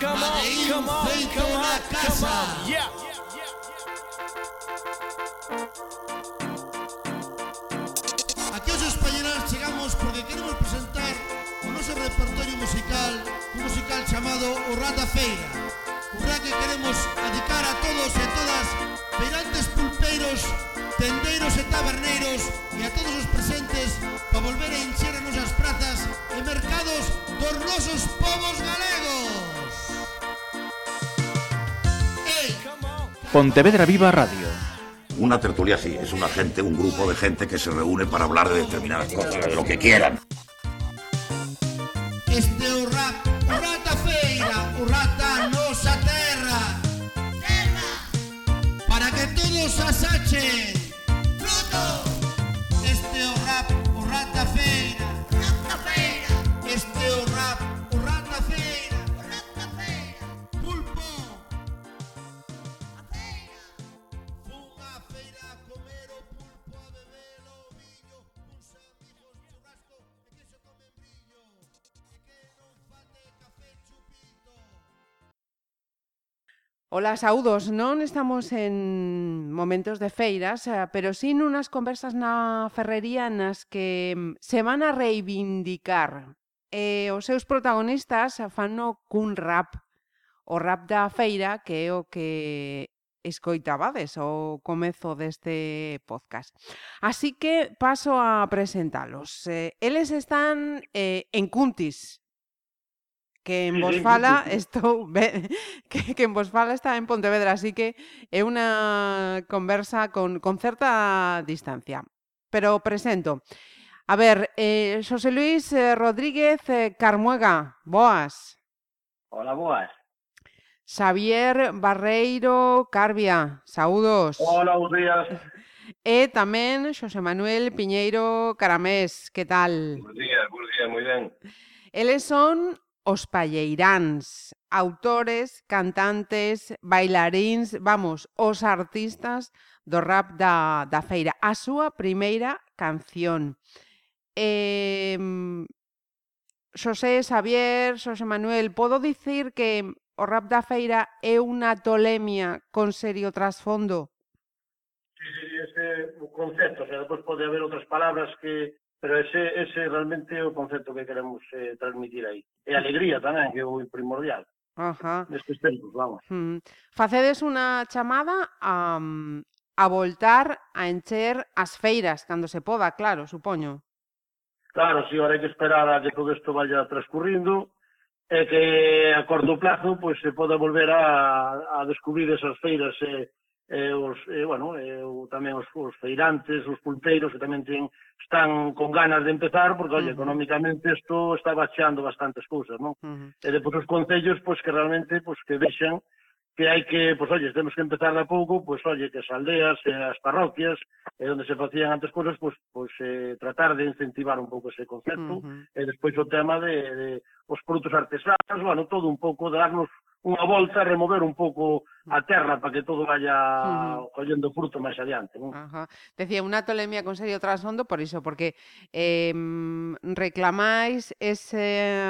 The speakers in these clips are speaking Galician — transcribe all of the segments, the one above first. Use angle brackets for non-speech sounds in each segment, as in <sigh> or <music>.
come on, come on, come on, come on, yeah. Aquí os españolas chegamos porque queremos presentar o noso repertorio musical, un musical chamado O Rata Feira. Un rap que queremos dedicar a todos e todas feirantes pulpeiros, tendeiros e taberneiros e a todos os presentes para volver a encher as nosas prazas e mercados dos nosos povos galegos. Pontevedra Viva Radio. Una tertulia sí, es una gente, un grupo de gente que se reúne para hablar de determinadas cosas, de lo que quieran. Este é o rap, o rata feira, o rata nosa terra. Terra. Para que todos asachen. Fruto. Este é o rap, o rata feira. Rata feira. Este é Ola, saudos, non estamos en momentos de feiras, eh, pero sin unhas conversas na ferrería nas que mm, se van a reivindicar. E os seus protagonistas fano cun rap, o rap da feira, que é o que escoitabades o comezo deste podcast. Así que paso a presentalos. Eh, eles están eh, en Cuntis, que en vos fala estou <laughs> que, que en vos fala está en Pontevedra, así que é unha conversa con, con certa distancia. Pero presento. A ver, eh, Xosé Luis eh, Rodríguez eh, Carmuega, boas. Hola, boas. Xavier Barreiro Carbia, saúdos. Hola, bons días. E tamén Xosé Manuel Piñeiro Caramés, que tal? Bons días, bons días, moi ben. Eles son os palleiráns, autores, cantantes, bailaríns, vamos, os artistas do rap da, da feira. A súa primeira canción. Eh, Xosé Xavier, Xosé Manuel, podo dicir que o rap da feira é unha tolemia con serio trasfondo? Sí, sí, ese concepto, o sea, depois pode haber outras palabras que Pero ese, ese realmente é o concepto que queremos eh, transmitir aí. E alegría tamén, que é o primordial. Ajá. Nestes tempos, vamos. Mm. Facedes unha chamada a, a voltar a encher as feiras, cando se poda, claro, supoño. Claro, si, ahora hai que esperar a que todo isto vaya transcurrindo e que a corto plazo pues, se poda volver a, a descubrir esas feiras e, eh, os, eh, bueno, eh, o, tamén os, os feirantes, os pulpeiros que tamén ten, están con ganas de empezar porque, uh -huh. económicamente isto está baixando bastantes cousas, non? Uh -huh. E depois os concellos, pois, pues, que realmente, pois, pues, que vexan que hai que, pois, pues, oye, temos que empezar da pouco, pois, oye, que as aldeas, e as parroquias, e onde se facían antes cousas, pois, pois eh, tratar de incentivar un pouco ese concepto, uh -huh. e despois o tema de, de os produtos artesanos, bueno, todo un pouco, darnos unha volta remover un pouco a terra para que todo vaya uh -huh. collendo fruto máis adiante. Non? Ajá. Decía, unha tolemia con serio trasfondo por iso, porque eh, reclamáis ese,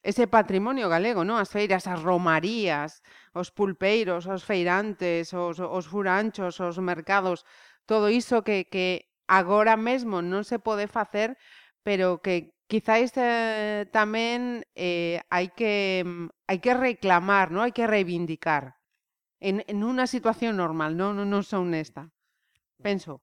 ese patrimonio galego, non? As feiras, as romarías, os pulpeiros, os feirantes, os, os furanchos, os mercados, todo iso que, que agora mesmo non se pode facer pero que quizáis eh, tamén eh, hai que mm, hai que reclamar, ¿no? Hai que reivindicar en, en unha situación normal, non non, non son nesta. Penso.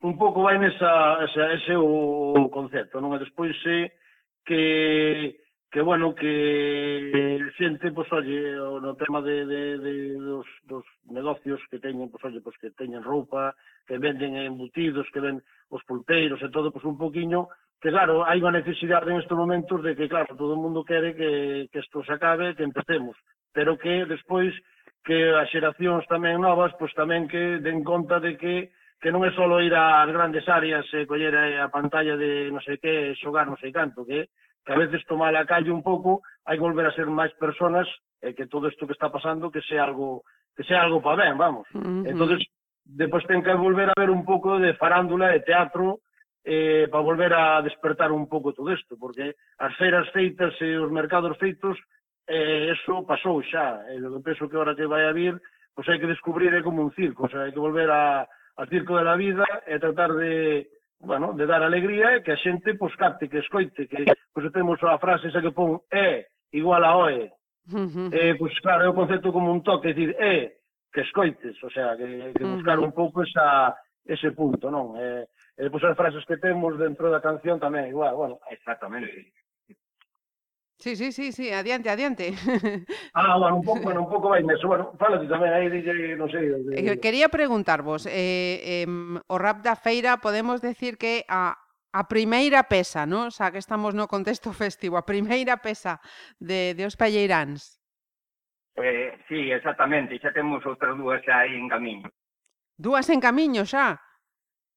Un pouco vai nesa, esa, ese o concepto, non? E despois se que que bueno, que xente, pois, pues, olle, no tema de, de, de dos, dos negocios que teñen, pois, pues, olle, pois, pues, que teñen roupa, que venden embutidos, que ven os pulpeiros e todo, pois, un poquiño que claro, hai unha necesidade en estes momentos de que, claro, todo o mundo quere que, que isto se acabe, que empecemos, pero que despois que as xeracións tamén novas, pois tamén que den conta de que que non é só ir ás grandes áreas e coller a pantalla de non sei que, xogar non sei canto, que, que a veces tomar a calle un pouco, hai que volver a ser máis personas e que todo isto que está pasando que sea algo que sea algo para ben, vamos. Uh -huh. Entonces, depois ten que volver a ver un pouco de farándula, de teatro, eh, para volver a despertar un pouco todo isto, porque as feiras feitas e os mercados feitos, eh, eso pasou xa. E eu penso que ahora que vai a vir, pois hai que descubrir é como un circo, o sea, hai que volver a, ao circo da vida e tratar de, bueno, de dar alegría e que a xente pois capte, que escoite, que pois temos a frase esa que pon é igual a oe. Eh, pois claro, é o concepto como un toque, é dicir, é que escoites, o sea, que, que buscar un pouco esa, ese punto, non? Eh, E depois as frases que temos dentro da canción tamén igual, bueno. Exactamente. Sí, sí, sí, sí, adiante, adiante. <laughs> Ah, bueno, un pouco, bueno, un pouco vai neso. Bueno, ti tamén aí, DJ, non sei. De... Eh, quería preguntarvos, eh, eh, o rap da feira podemos decir que a, a primeira pesa, non? O sea, que estamos no contexto <laughs> festivo, a primeira pesa de, de os palleiráns. Eh, sí, exactamente, xa temos outras dúas xa aí en camiño. Dúas en camiño xa?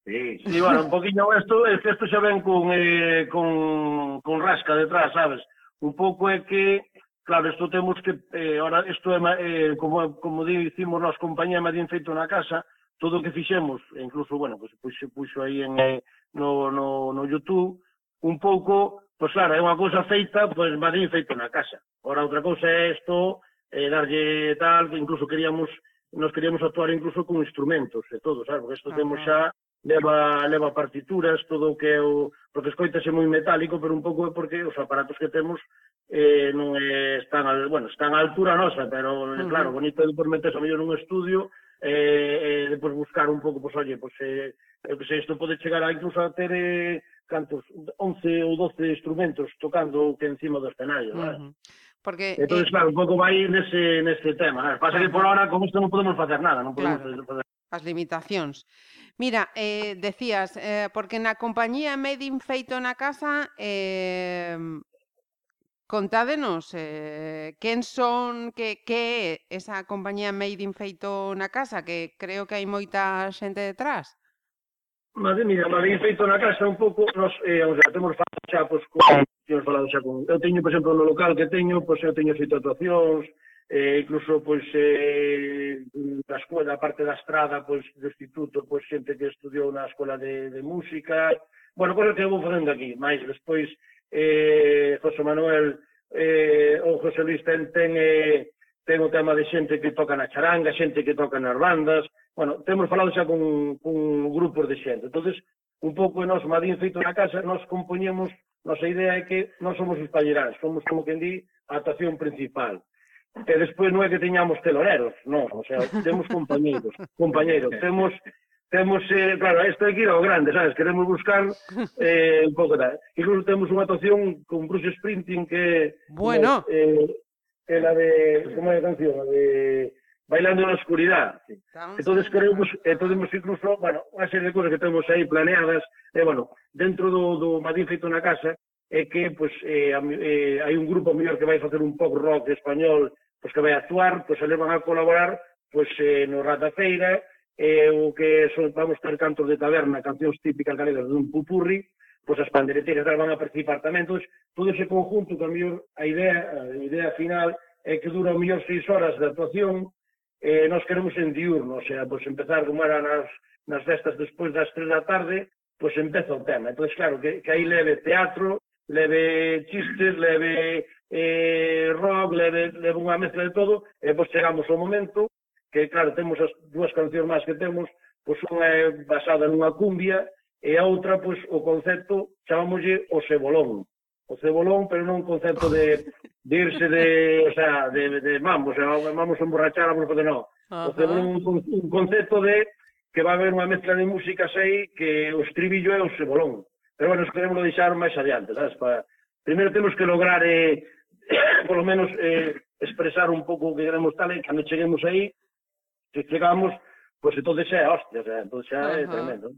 Sí, sí. bueno, un poquinho esto, es que esto xa ven con, eh, con, con rasca detrás, sabes? Un pouco é que, claro, isto temos que, eh, ora, isto é, eh, como, como dicimos nós, compañía Madín Feito na Casa, todo o que fixemos, incluso, bueno, pues, pues, se puxo aí en, eh, no, no, no YouTube, un pouco, pois pues, claro, é unha cousa feita, pois pues, Madín Feito na Casa. Ora, outra cousa é isto, eh, darlle tal, incluso queríamos, nos queríamos actuar incluso con instrumentos e todo, sabes? Porque isto temos xa leva, leva partituras, todo o que é o... porque escoitase moi metálico, pero un pouco é porque os aparatos que temos eh, non é, están, al, bueno, están a altura nosa, pero, eh, uh -huh. claro, bonito é depois meterse a mellor un estudio, eh, eh, depois buscar un pouco, pois, oye, pois, eh, eu que sei, isto pode chegar a incluso a ter eh, cantos, 11 ou 12 instrumentos tocando que encima do escenario, uh -huh. ¿vale? Porque, entón, eh... claro, un pouco vai nese, nese tema. Eh. Pasa que por ahora, con isto non podemos facer nada, non podemos claro. facer as limitacións. Mira, eh, decías, eh, porque na compañía Made in feito na casa, eh, contádenos eh, quen son, que, que é esa compañía Made in Feito na casa, que creo que hai moita xente detrás. Madre, mira, Made in Feito na casa un pouco, nos, eh, o sea, temos falado xa, pois, pues, con, temos falado xa con, eu teño, por exemplo, no local que teño, pois, pues, eu teño feito actuacións, eh, incluso pois eh, da escola, a parte da estrada, pois do instituto, pois xente que estudiou na escola de, de música, bueno, cosas que eu vou facendo aquí, máis despois eh, José Manuel eh, ou José Luis ten, ten, eh, ten o tema de xente que toca na charanga, xente que toca nas bandas, bueno, temos falado xa con, con grupos de xente, entonces un pouco de nos madín feito na casa, nos compoñemos, nosa idea é que non somos os talleráns, somos como que di a actuación principal. E despois non é que teñamos teloneros, non, o sea, temos compañeiros, <laughs> compañeiros, temos temos, eh, claro, isto é que ir ao grande, sabes, queremos buscar eh, un pouco tal. Incluso temos unha actuación con Bruce Sprinting que... Bueno. Eh, eh, la de, como é a canción? a de Bailando na Oscuridad. Entonces queremos, entonces incluso, bueno, unha serie de cousas que temos aí planeadas, e eh, bueno, dentro do, do Madrid Feito na Casa, é que, pues, eh, eh, hai un grupo mellor que vai facer un pop rock español pois que vai actuar, pois eles van a colaborar pois eh, no Ratafeira, eh, o que son, vamos ter cantos de taberna, cancións típicas galegas dun pupurri, pois as pandereteiras van a participar tamén. Entón, todo ese conjunto, que a, mellor, a idea, a idea final é que dura o mellor seis horas de actuación, eh, nós queremos en diurno, o sea, pois empezar como era nas, nas festas despois das tres da tarde, pois empeza o tema. Entón, claro, que, que aí leve teatro, leve chistes, leve eh, rock, leve, leve unha mezcla de todo, e pois chegamos ao momento que, claro, temos as dúas cancións máis que temos, pois unha é basada nunha cumbia, e a outra, pois, o concepto, chamámoslle o cebolón. O cebolón, pero non un concepto de, de irse de, o sea, de, de vamos, eh, vamos a emborrachar, vamos a poder, non. O cebolón, un, un concepto de que va a haber unha mezcla de músicas aí que o estribillo é o cebolón. Pero, bueno, queremos deixar máis adiante, sabes? Para, primeiro temos que lograr eh, por lo menos eh, expresar un pouco o que queremos tal e cando cheguemos aí, se chegamos, pois pues, entonces é hostia, o sea, entonces é eh, tremendo.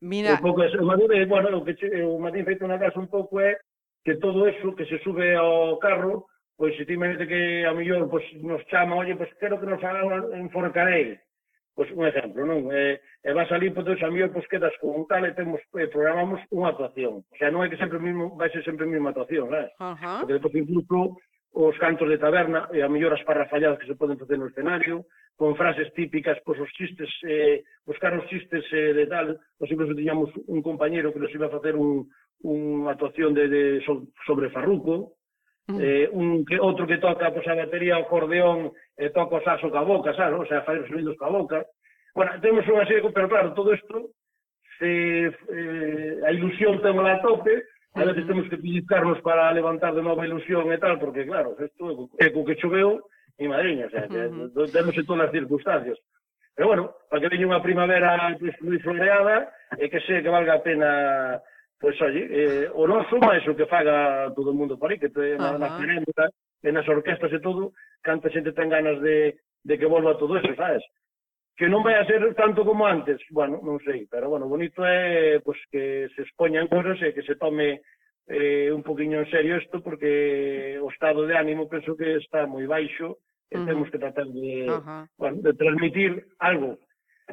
Mira... Un pouco eso, Madrid, bueno, o que o Madrid feito na casa un pouco é que todo eso que se sube ao carro, pois pues, se ti que a mellor pois, pues, nos chama, oye, pois pues, quero que nos hagan un Forcarei pois, un exemplo, non? E, e vas ali, pois, a mellor, pois, quedas con un tal e temos, eh, programamos unha actuación. O sea, non é que sempre mismo, vai ser sempre a mesma actuación, sabes? Uh -huh. Porque depois incluso os cantos de taberna e a mellor as parrafalladas que se poden facer no escenario, con frases típicas, pois os chistes, eh, buscar os chistes eh, de tal, nós incluso tiñamos un compañeiro que nos iba a facer un, unha actuación de, de sobre Farruco, Eh, un que outro que toca pois, pues, a batería, o acordeón, eh, toca o saxo ca boca, sabes? O sea, fai os sonidos ca boca. Bueno, temos unha serie, pero claro, todo isto se, eh, a ilusión ten a tope, a veces temos que pellizcarnos para levantar de nova ilusión e tal, porque claro, isto é co que choveu e madriña, o sea, que uh -huh. temos en todas as circunstancias. Pero bueno, para que veña unha primavera pues, moi floreada, e que se que valga a pena Pois, oye, eh, o noso máis o que faga todo o mundo por aí, que te, na, na cerémonia, e nas orquestas e todo, canta xente ten ganas de, de que volva todo eso, sabes? Que non vai a ser tanto como antes, bueno, non sei, pero bueno, bonito é pues, que se expoñan cosas e que se tome eh, un poquinho en serio isto, porque o estado de ánimo penso que está moi baixo e uh -huh. temos que tratar de, uh -huh. bueno, de transmitir algo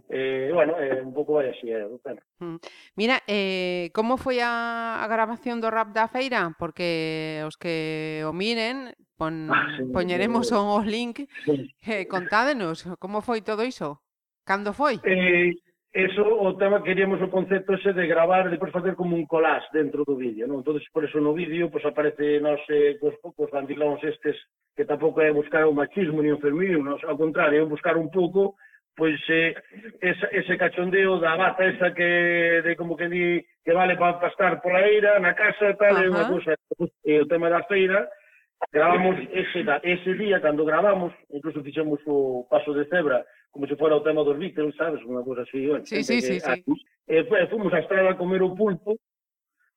Eh, bueno, eh, un pouco vai así, eh, bueno. Mm. Mira, eh, como foi a, a grabación do rap da feira? Porque os que o miren, pon, <laughs> ah, sí, poñeremos sí, os link. <laughs> Sí. Eh, contádenos, como foi todo iso? Cando foi? Eh, eso o tema queríamos o concepto ese de gravar, depois facer como un collage dentro do vídeo, non? Entonces, por eso no vídeo pues aparece nos eh, cos poucos bandilóns estes que tampouco é buscar o machismo ni o feminismo, non? ao contrario, é buscar un pouco pois eh, esa, ese cachondeo da bata esa que de como que di que vale para pa estar pola eira, na casa e tal, é unha cousa, e o tema da feira, gravamos ese, ese día, cando gravamos, incluso fixemos o paso de cebra, como se fora o tema dos Beatles, sabes, unha cousa así, bueno, sí, sí, que, sí, sí. E, eh, fomos a estrada a comer o pulpo,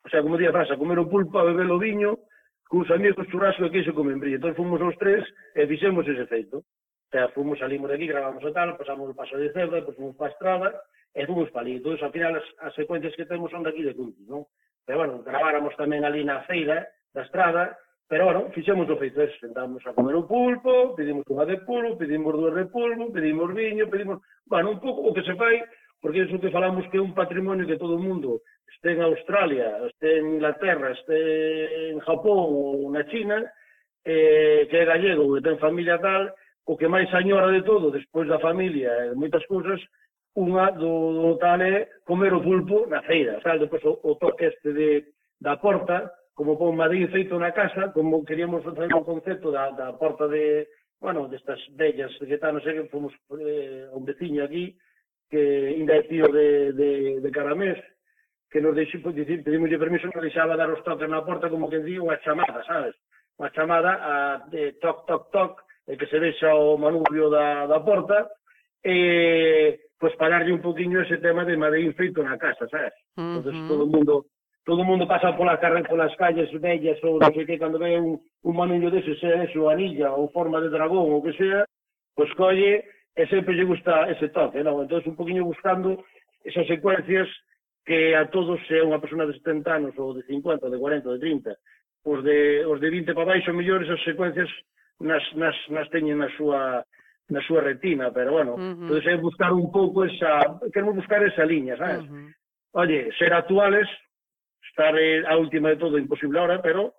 o sea, como día frase, a comer o pulpo, a beber o viño, cuns amigos churrasco e queixo con membrillo. Entón fomos os tres e fixemos ese efeito sea, fomos, salimos de aquí, gravamos o tal, pasamos o paso de Cebra, depois fomos para a estrada, e fomos para ali. Entón, ao final, as, as secuencias que temos son daqui de Cunti, non? Pero, bueno, graváramos tamén ali na feira da estrada, pero, bueno, fixemos o feito eso. Sentamos a comer o pulpo, pedimos unha de pulpo, pedimos dúas de pulpo, pedimos viño, pedimos... Bueno, un pouco o que se fai, porque iso que falamos que é un patrimonio que todo o mundo este en Australia, este en Inglaterra, este en Japón ou na China, eh, que é gallego, que ten familia tal, o que máis añora de todo, despois da familia e de moitas cousas, unha do, do tal é comer o pulpo na feira, sabes, depois o, o toque este de, da porta, como pon Madrid feito na casa, como queríamos facer o concepto da, da porta de, bueno, destas bellas que tal, non sei, que fomos eh, un veciño aquí, que ainda é tío de, de, de Caramés, que nos deixou, pues, pois, dicir, pedimos de permiso, nos deixaba dar os toques na porta, como que di, unha chamada, sabes? Unha chamada a, de toc, toc, toc, e que se deixa o manubrio da, da porta, eh, e pois pararlle un poquinho ese tema de Madrid feito na casa, sabes? Uh -huh. Todo o mundo todo o mundo pasa polas carreiras, polas calles bellas ou non sei que, cando ve un, un manillo dese, sea eso, anilla ou forma de dragón ou que sea, pois colle e sempre lle gusta ese toque, non? Entón, un poquinho buscando esas secuencias que a todos, se é unha persona de 70 anos ou de 50, de 40, de 30, os de, os de 20 para baixo, mellor esas secuencias nas, nas, nas teñen na súa na súa retina, pero bueno, uh -huh. entonces é buscar un pouco esa, queremos buscar esa liña, sabes? Uh -huh. Oye, ser actuales, estar eh, a última de todo imposible ahora, pero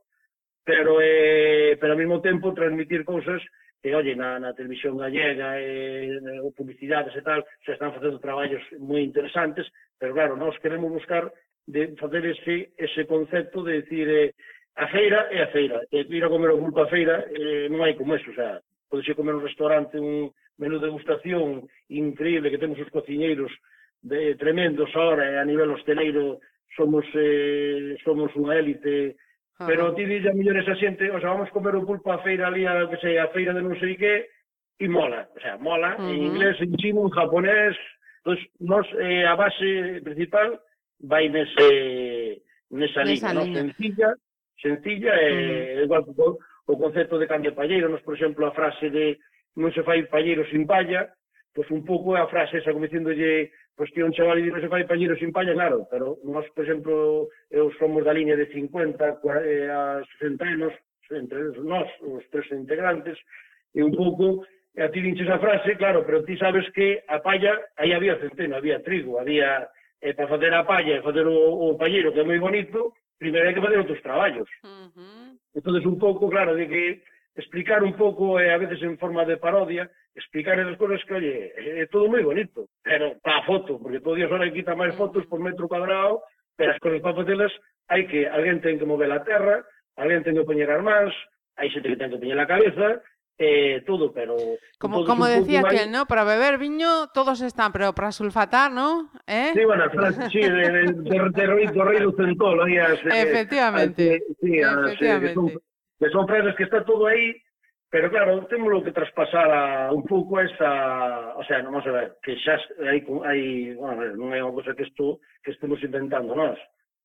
pero eh, pero ao mesmo tempo transmitir cousas que, oye, na, na televisión gallega e eh, publicidades e tal, se están facendo traballos moi interesantes, pero claro, nós queremos buscar de facer ese, ese concepto de decir, eh, A feira é a feira. E ir a comer o pulpo a feira eh, non hai como eso. O sea, ir comer un restaurante, un menú de degustación increíble que temos os cociñeiros de, tremendos ahora eh, a nivel hosteleiro somos eh, somos unha élite ah. pero ti dille a mellor esa xente o sea, vamos comer o pulpo a feira ali a, que sei, a feira de non sei que e mola, o sea, mola uh -huh. en inglés, en chino, en japonés entón, nos, eh, a base principal vai nese, nesa, nesa liña, liña. No? sencilla sencilla e mm. igual o, o concepto de cambio palleiro, nos, por exemplo, a frase de non se fai palleiro sin palla, pois un pouco a frase esa como dicindolle pois que un chaval non se fai palleiro sin palla, claro, pero nós, por exemplo, eu somos da liña de 50 eh, a 60 anos, entre nós, os tres integrantes, e un pouco a ti dinches a frase, claro, pero ti sabes que a palla, aí había centeno, había trigo, había eh, para facer a palla e facer o, o palleiro, que é moi bonito, primeiro hai que facer outros traballos. Uh -huh. Entón, un pouco, claro, de que explicar un pouco, eh, a veces en forma de parodia, explicar esas cosas que, oye, eh, é, todo moi bonito, pero para foto, porque todo Dios ahora quita máis fotos por metro cuadrado, pero as cosas para facelas hai que, alguén ten que mover a terra, alguén ten que poñer as mans, hai xente que ten que poñer a cabeza, eh, todo, pero... Como, como decía aquel, hay... ¿no? Para beber viño todos están, pero para sulfatar, ¿no? ¿Eh? Sí, bueno, sí, de, de, de, correr los centologías. Efectivamente. sí, que, son, que son frases que está todo aí, pero claro, temos que traspasar a, un pouco esa... O sea, non vamos a ver, que xa hai... hai bueno, non é unha cosa que, esto, que estemos inventando nós.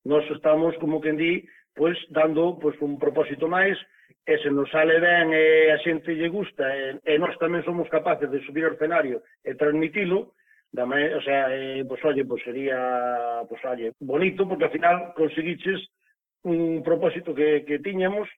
Nós estamos, como que di, pois, pues, dando pois, pues, un propósito máis e se nos sale ben e a xente lle gusta e, e nós tamén somos capaces de subir ao escenario e transmitilo, da maneira, o sea, eh, pois olle, pois sería pois, olle, bonito porque ao final conseguiches un propósito que, que tiñamos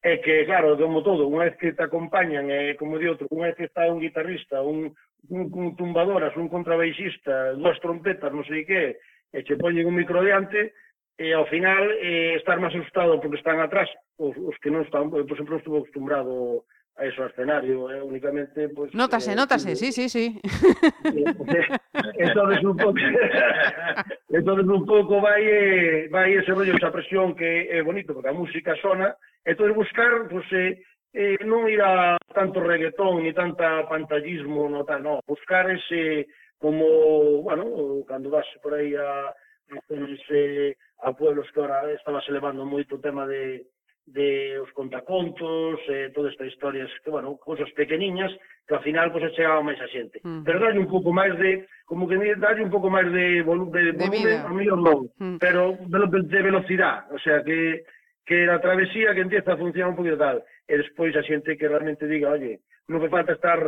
e que, claro, como todo, unha vez que te acompañan, e como di outro, unha vez que está un guitarrista, un, un, un tumbadoras, un contrabaixista, dúas trompetas, non sei que, e che poñen un micro diante, e ao final eh, estar máis asustado porque están atrás os, os que non están, eu, por exemplo, non estuve acostumbrado a eso escenario, eh, únicamente pues, Nótase, eh, nótase, sí, sí, sí. <laughs> entonces un pouco <laughs> entonces un pouco vai eh, vai ese rollo, esa presión que é bonito porque a música sona, entonces buscar pues eh, eh, non ir a tanto reggaetón ni tanta pantallismo, no tal, no, buscar ese como, bueno, cando vas por aí a, a, a, eh, a a pueblos que ahora estaba se levando moito o tema de, de os contacontos, eh, toda esta historia, que, bueno, cousas pequeniñas, que ao final pues, chegaba máis a xente. Mm. Pero dalle un pouco máis de, como que dalle un pouco máis de volu de, volume, a mellor non, mm. pero de, de velocidade, o sea, que que a travesía que empieza a funcionar un poquito tal, e despois a xente que realmente diga, oye, non me falta estar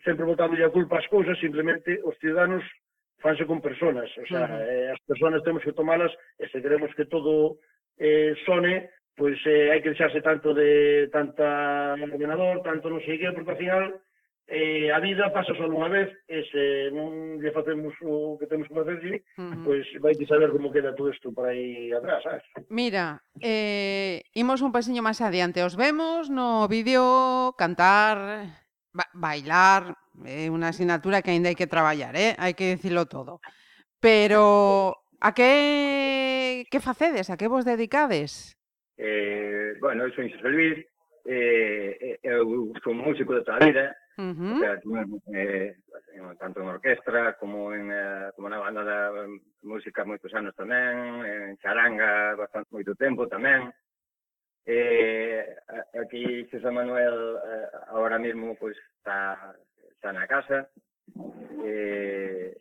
sempre botando a culpa ás cousas, simplemente os ciudadanos fanse con personas, o sea, uh -huh. eh, as personas temos que tomalas e se queremos que todo eh, sone, pois pues, eh, hai que deixarse tanto de tanta ordenador, tanto non sei que, porque ao final eh, a vida pasa só unha vez e se non lle facemos o que temos que facer, uh -huh. pois pues, vai saber como queda todo isto por aí atrás, sabes? Mira, eh, imos un pasiño máis adiante, os vemos no vídeo cantar, ba bailar, Eh, é unha asignatura que aínda hai que traballar, eh? hai que dicilo todo. Pero a que que facedes? A que vos dedicades? Eh, bueno, eu son Xosé Luis, eh, eh, eh eu son músico de toda a vida, Uh -huh. o sea, eh, tanto en orquestra como en eh, como na banda da música moitos anos tamén, en charanga bastante moito tempo tamén. Eh, aquí Xosé Manuel eh, agora mesmo pois pues, está xa na casa, Eh,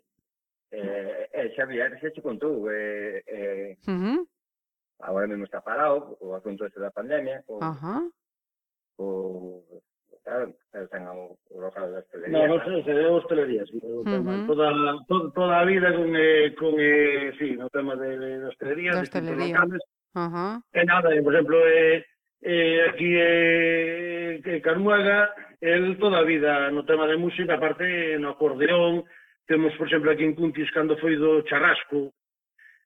eh, eh, Xavier xa che contou, Eh, eh, uh -huh. agora mesmo está parado, o asunto este da pandemia, o, uh -huh. o, claro, ten o, o local da hostelería. No, non sei, se é hostelería, sí, uh -huh. toda, toda, toda a vida con, eh, con eh, sí, no tema de, de hostelería, de hostelería. locales, uh -huh. e nada, e, por exemplo, eh, eh, aquí eh, Carmuaga, el toda a vida no tema de música, aparte no acordeón, temos, por exemplo, aquí en Cuntis, cando foi do Charrasco,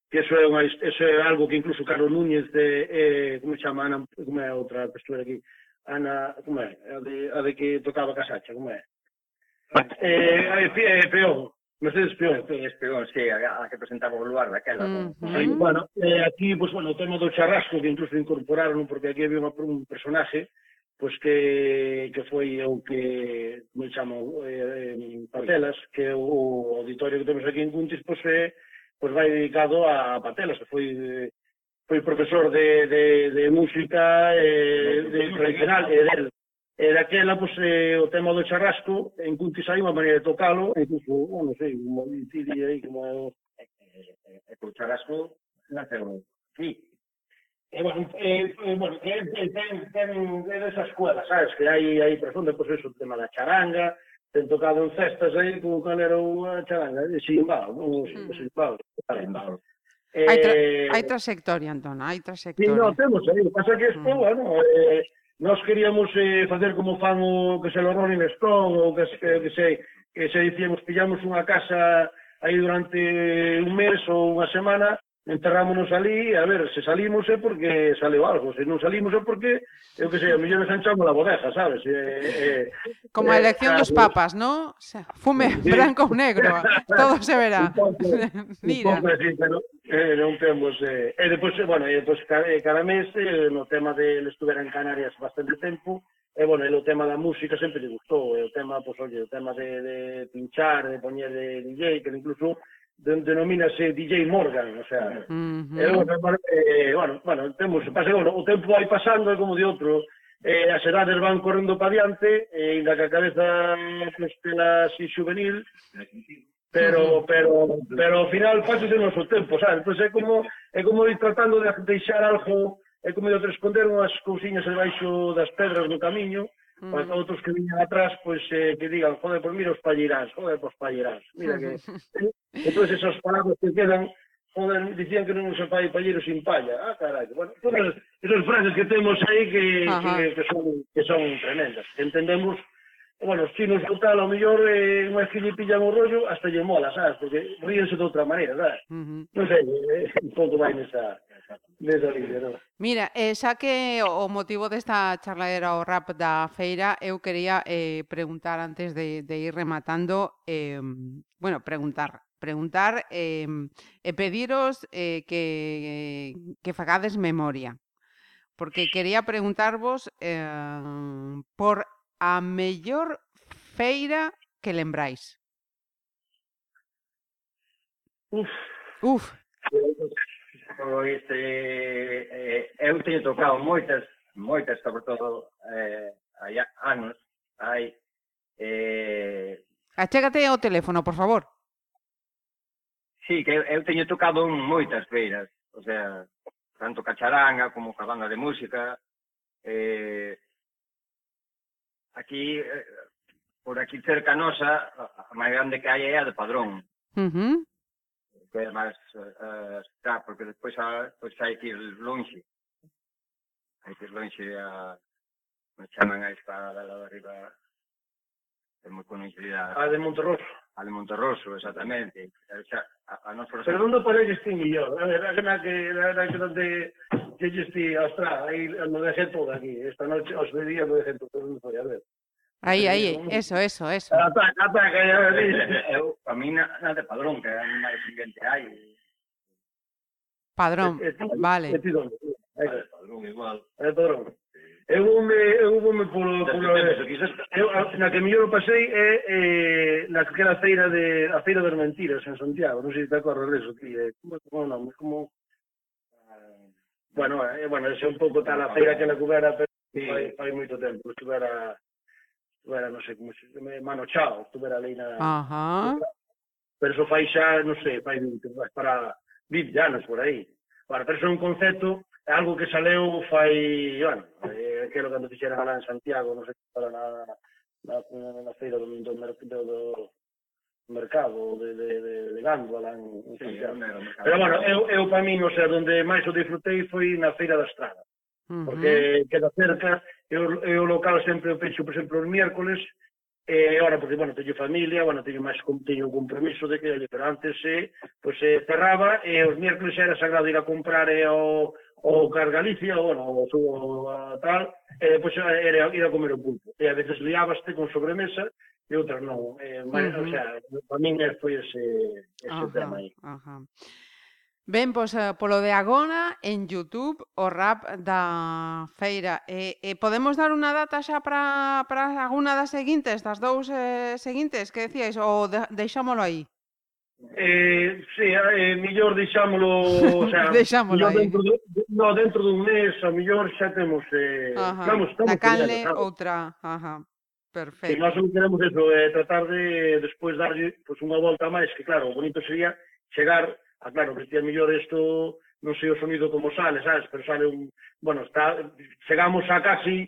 que eso é, unha, eso é algo que incluso Carlos Núñez de, eh, como chama, Ana, como é a outra pessoa aquí, Ana, como é, a de, a de que tocaba Casacha, como é? Eh, eh, eh, Peogo, Mercedes Peón, Mercedes Peón, sí, a, a que presentaba o lugar daquela. Uh -huh. bueno, eh, aquí, pues, bueno, o tema do charrasco que incluso incorporaron, porque aquí había unha, un personaje pois pues, que, que foi o que me chamo eh, Patelas, que o auditorio que temos aquí en Cuntis, pois, pues, eh, pois pues vai dedicado a Patelas, que foi eh, foi profesor de, de, de música eh, de tradicional eh, e del E daquela, pois, eh, o tema do charrasco, en Cuntis hai unha maneira de tocalo, e incluso, non sei, un ditiria aí como é o... E, e, e, o charrasco naceu aquí. E, eh, bueno, eh, eh, bueno que eh, ten, ten, é desa escuela, sabes, que hai, aí profunda, pois, pues, eso, o tema da charanga, ten tocado en festas aí, como cal era unha charanga, de Simbao, non mm. Simbao, Simbao. Eh, hai, tra hai trayectoria, Antón, hai trayectoria. Sí, no, temos aí, eh, pasa que isto, mm. bueno, eh, Nós queríamos eh, facer como fan o que se lo Rolling Stone ou que, eh, que se que se dicíamos pillamos unha casa aí durante un mes ou unha semana enterrámonos ali, a ver, se salimos é porque saleu algo, se non salimos é porque, eu que sei, a mellor ensanchamos a bodega, sabes? Eh, eh, Como a elección eh, dos papas, non? O sea, fume sí. branco ou negro, <laughs> todo se verá. <laughs> Mira. Pouco, sí, pero eh, non temos... Eh, e depois, eh, bueno, e depois cada, eh, cada mes, eh, no tema de ele estuvera en Canarias bastante tempo, e bueno, el o tema da música sempre lle gustou, e o tema, pois, pues, oye, o tema de, de pinchar, de poñer de DJ, que incluso denomínase DJ Morgan, o sea, uh -huh. eh, bueno, eh, bueno, bueno, temos, pasa bueno, o tempo vai pasando, é como de outro, eh, as edades van correndo para diante, e eh, ainda que a cabeza estela así juvenil, pero, uh -huh. pero, pero ao final pasase o noso tempo, sabes? Entón é como, é como ir tratando de deixar algo, é como de responder unhas cousiñas debaixo das pedras do camiño, Mm. Pois outros que viñan atrás, pois eh, que digan, joder, pois mira os palleirás, joder, pois palleirás. Mira que... <laughs> Eh, entón, esos palabras que quedan, joder, dicían que non usa pai pallero sin palla. Ah, carai. Bueno, todas esas frases que temos aí que, Ajá. que, que, son, que son tremendas. Entendemos, bueno, os chinos a ao mellor, eh, unha vez que lle pillan o rollo, hasta lle mola, sabes? Porque ríense de outra maneira, sabes? Uh -huh. Non sei, eh, <laughs> un pouco vai nesa... Nesa. Mira, eh, xa que o motivo desta charla era o rap da feira, eu quería eh, preguntar antes de, de ir rematando, eh, bueno, preguntar, preguntar eh, e pediros eh, que, que fagades memoria. Porque quería preguntarvos eh, por a mellor feira que lembráis. Uf. Uf. Pois eh, eh, eu teño tocado moitas, moitas, sobre todo, eh, hai anos, hai... Eh... Achégate ao teléfono, por favor. Sí, que eu, eu teño tocado moitas feiras, o sea, tanto Cacharanga como Cabana de Música, eh, aquí, eh, por aquí cerca nosa, a máis grande que hai é a de Padrón. Uh -huh que é máis uh, eh, está, porque despois, a, pois hai que ir longe. Hai que ir longe a... me chaman a esta da lado arriba é moi conocida A de Monterroso. A de Monterroso, exactamente. A, a, a nos Pero onde parelles ti millor? A ver, a que, a que onde que lle ti, ostra, aí no dejé todo aquí. Esta noche os vería no dejé todo, non foi, a ver. Aí, aí, eso, eso, eso. Ata, ata, que eu, eu, eh, eh, eh, a mí na, na de padrón, que é máis siguiente hai. Padrón, es, es, vale. Es, padrón igual. É padrón. Eu voume, eu voume polo, polo eu, na que mellor pasei é eh, naquela feira de a feira das mentiras en Santiago, non sei se te acordas deso, ti, eh, como como nome, como ah, Bueno, eh, bueno, é un pouco tal a feira que na cubera, pero sí. fai, fai moito tempo, estivera era, non sei como se Mano Chao, estuvera ali na... Ajá. Pero eso fai xa, non sei, fai 20, para 20 anos por aí. Para pero un concepto, algo que saleu fai, bueno, eh, que era cando fixera lá en Santiago, non sei, para na, na, na feira do, do, do, do mercado de, de, de, de Gando lá en, en Santiago. mercado. pero bueno, eu, eu para mí, non sei, onde máis o disfrutei foi na feira da Estrada. Uh -huh. Porque queda cerca eu, eu local sempre o pecho, por exemplo, os miércoles, e eh, ahora, porque, bueno, teño familia, bueno, teño máis teño un compromiso de que, pero antes, eh, pois, pues, eh, cerraba, e os miércoles era sagrado ir a comprar e, o, o Cargalicia, o, bueno, o, o a, tal, e depois era ir a comer o pulpo. E a veces liábaste con sobremesa, e outras non. Eh, uh -huh. O sea, para min foi ese, ese tema aí. Ajá. Ben, pois, polo de agora en YouTube o rap da feira. E, e podemos dar unha data xa para para alguna das seguintes, das dous eh, seguintes que decíais ou de, deixámolo aí? Eh, sí, eh, millor deixámolo, o sea, <laughs> deixámolo aí. Dentro, de, no, dentro dun mes, a mellor xa temos eh, Ajá. vamos, estamos a canle outra, Ajá. Perfecto. Que nós non queremos eso, eh, tratar de despois darlle pues, unha volta máis, que claro, o bonito sería chegar Ah, claro, que ti a mellor isto non sei o sonido como sale, sabes? Pero sale un... Bueno, está, chegamos a casi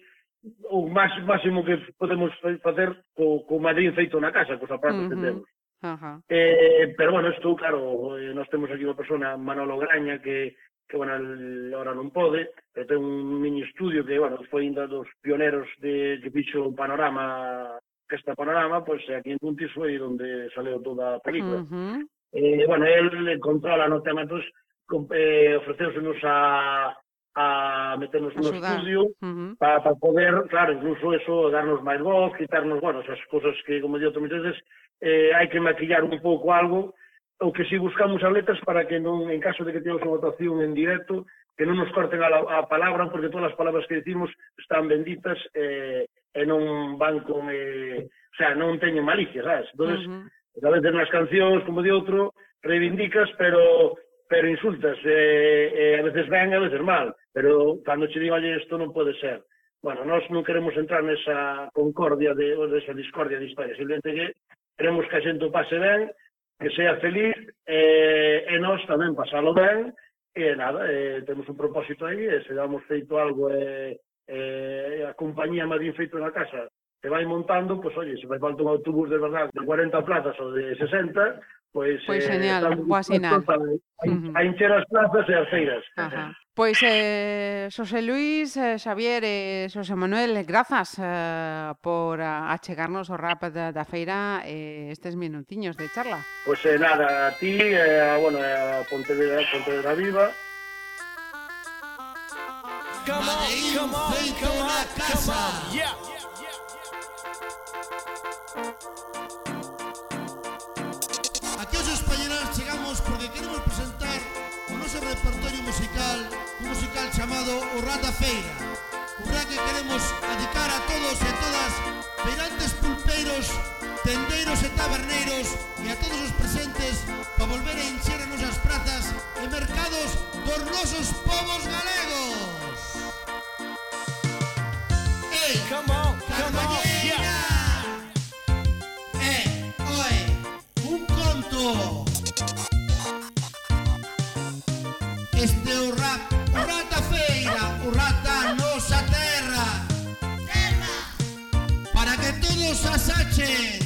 o máis, máximo que podemos facer co, co Madrid feito na casa, cos aparatos uh -huh. que temos. Ajá. Eh, pero bueno, isto, claro, eh, nós temos aquí unha persona, Manolo Graña, que, que bueno, el, ahora non pode, pero ten un mini estudio que, bueno, foi un dos pioneros de, que fixo o panorama que está panorama, pois pues, aquí en Puntis foi onde saleu toda a película. Uh -huh. Eh, bueno, el controla no tema, entón, eh, ofreceusenos a, a meternos no estudio uh -huh. para pa poder, claro, incluso eso, darnos máis voz, quitarnos, bueno, esas cosas que, como digo, moitas veces, eh, hai que maquillar un pouco algo, o que si buscamos as letras para que non, en caso de que teñamos unha votación en directo, que non nos corten a, la, a palabra, porque todas as palabras que decimos están benditas eh, e non van con... Eh, o sea, non teñen malicia, sabes? Entón, uh -huh a veces nas cancións como de outro, reivindicas, pero pero insultas, eh, eh, a veces ben, a veces mal, pero cando che digo, oye, isto non pode ser. Bueno, nós non queremos entrar nesa concordia de, ou nesa discordia de historia, simplemente que queremos que a xente pase ben, que sea feliz, eh, e nós tamén pasalo ben, e nada, eh, temos un propósito aí, e se damos feito algo, eh, eh, a compañía máis bien feito na casa, e vai montando, pois, oye, se vai falta un autobús de verdade de 40 plazas ou de 60, pois... Pois eh, genial, boa sinal. A, a encher as plazas e as feiras. Ajá. Pois, eh, Xosé Luis, eh, Xavier e eh, Xosé Manuel, grazas eh, por a, achegarnos o rap da, da feira eh, estes minutiños de charla. Pois eh, nada, a ti, eh, bueno, a Pontevedra, Pontevedra Viva, Come on, come on, come on, come on, yeah. repertorio musical, un musical chamado O Rata Feira, un rap que queremos dedicar a todos e todas, feirantes pulpeiros, tendeiros e taberneiros e a todos os presentes para volver a encher as nosas prazas e mercados dos nosos povos galegos. Searching.